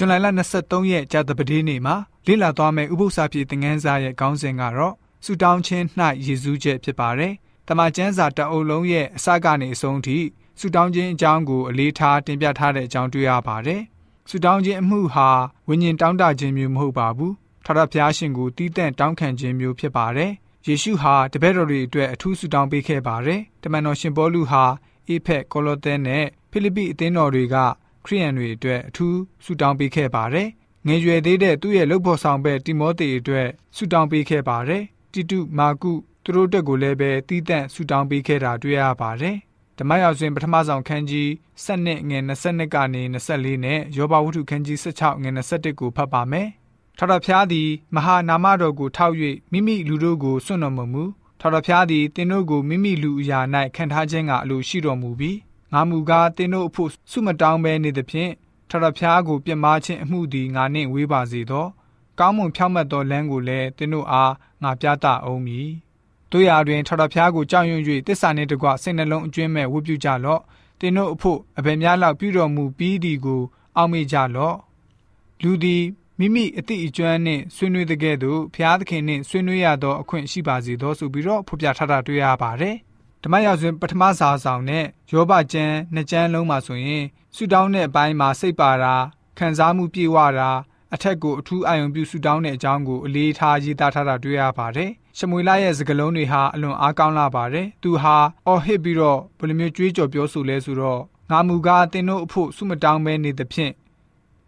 ဇွန်လ23ရက်ကြာသပတေးနေ့မှာလေ့လာသွားမယ့်ဥပုသ္စာပြေသင်ခန်းစာရဲ့ခေါင်းစဉ်ကတော့ဆုတောင်းခြင်း၌ရည်စူးချက်ဖြစ်ပါတယ်။တမန်ကျမ်းစာတအုပ်လုံးရဲ့အစကနေအဆုံးထိဆုတောင်းခြင်းအကြောင်းကိုအလေးထားတင်ပြထားတဲ့အကြောင်းတွေ့ရပါတယ်။ဆုတောင်းခြင်းအမှုဟာဝိညာဉ်တောင်းတခြင်းမျိုးမဟုတ်ပါဘူး။ထာဝရဘုရားရှင်ကိုတည်တံ့တောင်းခံခြင်းမျိုးဖြစ်ပါတယ်။ယေရှုဟာတပည့်တော်တွေအတွက်အထူးဆုတောင်းပေးခဲ့ပါတယ်။တမန်တော်ရှင်ပေါလုဟာအေဖက်ကိုလောသဲနဲ့ဖိလိပ္ပိအသင်းတော်တွေက ခရိယန်တွေအတွက်အထူးဆုတောင်းပေးခဲ့ပါတယ်။ငယ်ရွယ်သေးတဲ့သူ့ရဲ့လုပ်ဖို့ဆောင်ပဲတိမောသေအတွက်ဆုတောင်းပေးခဲ့ပါတယ်။တိတုမာကုသူတို့တက်ကိုလည်းပဲတီးတန့်ဆုတောင်းပေးခဲ့တာတွေ့ရပါတယ်။ဓမ္မရောက်စဉ်ပထမဆုံးခန်းကြီး7နှစ်ငွေ22ကနေ24နဲ့ယောဘဝတ္ထုခန်းကြီး16ငွေ21ကိုဖတ်ပါမယ်။ထထဖျားသည်မဟာနာမတော်ကိုထောက်၍မိမိလူတို့ကိုစွန့်တော်မမူထထဖျားသည်တင်းတို့ကိုမိမိလူအရာ၌ခံထားခြင်းကအလိုရှိတော်မူပြီး ငါမူကားတင်းတို့အဖို့ဆုမတောင်းဘဲနေသဖြင့်ထထဖျားကိုပြစ်မှားခြင်းအမှုသည်ငါနှင့်ဝေးပါစေသောကောင်းမွန်ဖြောင့်မတ်သောလမ်းကိုလည်းတင်းတို့အားငါပြသအောင်မည်တို့ရာတွင်ထထဖျားကိုကြောက်ရွံ့၍တစ္ဆာနှင့်တကွစိတ်နှလုံးအကျွင်းမဲ့ဝတ်ပြုကြလော့တင်းတို့အဖို့အဘယ်များလောက်ပြုတော်မူပြီးသည်ကို အောက်မေ့ကြလော့လူသည်မိမိအတိအကျွမ်းနှင့်ဆွေးနွေးတဲ့ကဲ့သို့ဖျားသခင်နှင့်ဆွေးနွေးရသောအခွင့်ရှိပါစေသောဆိုပြီးတော့ဖော်ပြထားတာတွေ့ရပါတယ် ဓမ္မရာဇဝင်ပထမစာဆောင်နဲ့ယောဘကျမ်းနှစ်ကျမ်းလုံးမှာဆိုရင်ဆူတောင်းတဲ့အပိုင်းမှာစိတ်ပါတာခံစားမှုပြေဝတာအထက်ကိုအထူးအာရုံပြုဆူတောင်းတဲ့အကြောင်းကိုအလေးထားရေးသားထားတာတွေ့ရပါတယ်။ရှမွေလရဲ့စကားလုံးတွေဟာအလွန်အားကောင်းလာပါတယ်။သူဟာအော်ဟစ်ပြီးတော့ဘယ်လိုမျိုးကြွေးကြော်ပြောဆိုလဲဆိုတော့ငါမူကားသင်တို့အဖို့ဆုမတောင်းမဲနေသဖြင့်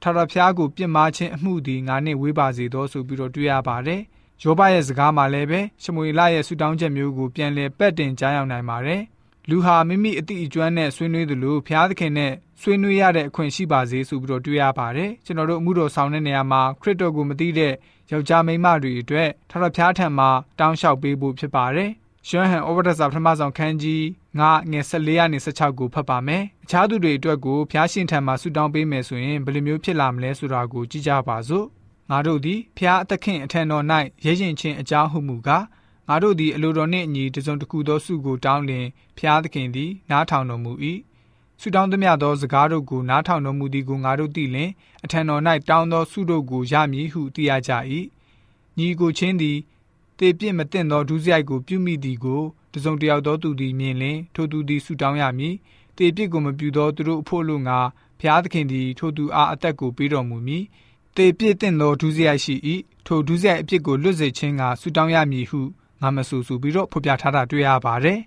ထာဝရဘုရားကိုပြစ်မှားခြင်းအမှုသည်ငါနှင့်ဝေးပါစေသောဆိုပြီးတော့တွေ့ရပါတယ်။ ယောဘရဲ့စကားမှာလည်းပဲရှမွေလရဲ့ဆူတောင်းချက်မျိုးကိုပြန်လည်ပက်တင်ကြားရောက်နိုင်ပါတယ်။လူဟာမိမိအတိအကျွမ်းနဲ့ဆွေးနွေးသလိုဘုရားသခင်နဲ့ဆွေးနွေးရတဲ့အခွင့်ရှိပါစေဆိုပြီးတော့တွေ့ရပါတယ်။ကျွန်တော်တို့အမှုတော်ဆောင်တဲ့နေရာမှာခရစ်တော်ကိုမသိတဲ့ယောက်ျားမိန်းမတွေအတွက်ထာဝရဘုရားထံမှာတောင်းလျှောက်ပေးဖို့ဖြစ်ပါတယ်။ရှွမ်းဟန်ဩဝါဒစာပထမဆုံးခန်းကြီးငါငယ်14ရာနေ16ကိုဖတ်ပါမယ်။အခြားသူတွေအတွက်ကိုဘုရားရှင်ထံမှာဆုတောင်းပေးမယ်ဆိုရင်ဘယ်လိုမျိုးဖြစ်လာမလဲဆိုတာကိုကြည့်ကြပါစို့။ ငါတို့သည်ဖျားအသခင်အထံတော်၌ရဲရင်ချင်းအကြောင်းဟုမူကားငါတို့သည်အလိုတော်နှင့်အညီတစုံတစ်ခုသောစုကိုတောင်းလျင်ဖျားသခင်သည်နားထောင်တော်မူ၏ဆုတောင်းသမျှသောစကားတို့ကိုနားထောင်တော်မူသည်ကိုငါတို့သိလျင်အထံတော်၌တောင်းသောဆုတို့ကိုရမည်ဟုသိရကြ၏ညီကိုချင်းသည်တေပြစ်မတင်သောဒုစရိုက်ကိုပြုမိသည်ကိုတစုံတယောက်သောသူသည်မြင်လျင်ထိုသူသည်ဆုတောင်းရမည်တေပြစ်ကိုမပြုသောသူတို့အဖို့လိုငါဖျားသခင်သည်ထိုသူအားအသက်ကိုပေးတော်မူမည် တေပြစ်တဲ့သောဒုစရိုက်ရှိ၏ထိုဒုစရိုက်အဖြစ်ကိုလွတ်စေခြင်းကဆူတောင်းရမည်ဟုငါမဆူဆူပြီးတော့ဖော်ပြထားတာတွေ့ရပါတယ်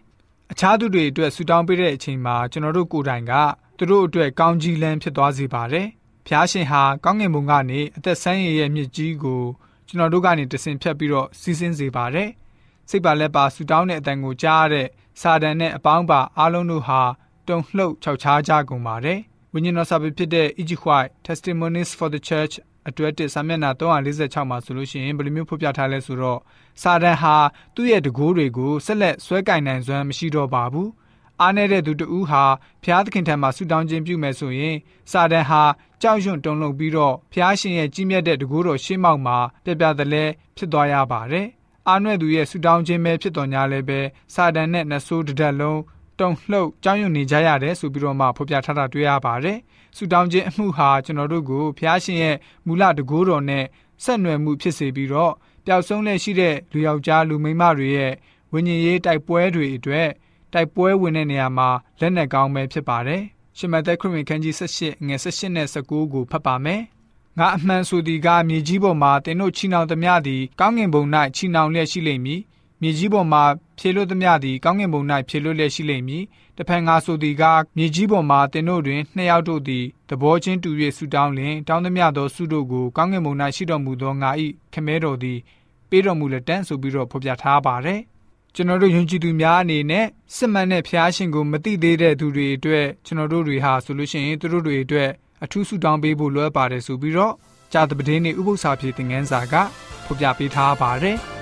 အခြားသူတွေအတွက်ဆူတောင်းပေးတဲ့အချိန်မှာကျွန်တော်တို့ကိုယ်တိုင်ကသူတို့အတွက်ကောင်းကြီးလန်းဖြစ်သွားစေပါတယ်ဖျားရှင်ဟာကောင်းငင်ဘုံကနေအသက်ဆန်းရည်ရဲ့မြစ်ကြီးကိုကျွန်တော်တို့ကနေတဆင်ဖြတ်ပြီးတော့စီးဆင်းစေပါတယ်စိတ်ပါလက်ပါဆူတောင်းတဲ့အတန်ကိုကြားရတဲ့စာတန်နဲ့အပေါင်းပါအားလုံးတို့ဟာတုန်လှုပ်ခြောက်ခြားကြကုန်ပါတယ်ဝိညာဉ်တော်စာပေဖြစ်တဲ့ Egypt White Testimonies for the Church အတွဲတစ်စာမျက်နှာ346မှာဆိုလို့ရှိရင်ဘယ်လိုမျိုးဖော်ပြထားလဲဆိုတော့စာတန်ဟာသူ့ရဲ့တကိုးတွေကိုဆက်လက်ဆွဲကင်နိုင်စွမ်းမရှိတော့ပါဘူးအားနေတဲ့သူတဦးဟာဖျားသခင်ထံမှာဆူတောင်းခြင်းပြုမယ်ဆိုရင်စာတန်ဟာကြောက်ရွံ့တုန်လှုပ်ပြီးတော့ဖျားရှင်ရဲ့ကြီးမြတ်တဲ့တကိုးတော်ရှေ့မှောက်မှာပြပြတလဲဖြစ်သွားရပါတယ်အာနွဲ့သူရဲ့ဆူတောင်းခြင်းပဲဖြစ်တော်ညာလည်းပဲစာတန်နဲ့နှဆိုးတစ်တက်လုံး တုန်လှုပ်ကြောက်ရွံ့နေကြရတယ်ဆိုပြီးတော့မှဖော်ပြထားတာတွေ့ရပါတယ်။ဆူတောင်းခြင်းအမှုဟာကျွန်တော်တို့ကိုဖျားရှင်ရဲ့မူလတကိုးတော်နဲ့ဆက်နွယ်မှုဖြစ်စေပြီးတော့ပျောက်ဆုံးလက်ရှိတဲ့လူယောက်ျားလူမိန်းမတွေရဲ့ဝိညာဉ်ရေးတိုက်ပွဲတွေအတွက်တိုက်ပွဲဝင်တဲ့နေရာမှာလက်နက်ကောင်းပဲဖြစ်ပါတယ်။ရှမသက်ခရစ်ဝင်ခန်းကြီး78ငွေ78နဲ့19ကိုဖတ်ပါမယ်။ငါအမှန်ဆိုသည်ကမြေကြီးပေါ်မှာတင်တို့ချီနှောင်သမျှသည်ကောင်းငင်ဘုံ၌ချီနှောင်လျက်ရှိလိမ့်မည် မြေကြီးပေါ်မှဖြေလွတ်သမျှသည်ကောင်းကင်ဘုံ၌ဖြေလွတ်လျက်ရှိလိမ့်မည်။တဖန်ငါဆိုသည်ကမြေကြီးပေါ်မှတင်တို့တွင်နှစ်ယောက်တို့သည်သဘောချင်းတူ၍ဆူတောင်းလျင်တောင်းသမျှသောဆုတို့ကိုကောင်းကင်ဘုံ၌ရှိတော်မူသောငါ၏ခမဲတော်သည်ပေးတော်မူလက်တန်းဆိုပြီးတော့ဖော်ပြထားပါတယ်။ကျွန်တော်တို့ယုံကြည်သူများအနေနဲ့စစ်မှန်တဲ့ဖျားရှင်ကိုမသိသေးတဲ့သူတွေအတွက်ကျွန်တော်တို့တွေဟာဆိုလို့ရှိရင်သူတို့တွေအတွက်အထူးဆုတောင်းပေးဖို့လွှဲပါတယ်ဆိုပြီးတော့ဂျာတပဒင်းနေဥပု္ပ္ပစာပြေသင်ငန်းစာကဖော်ပြပေးထားပါတယ်။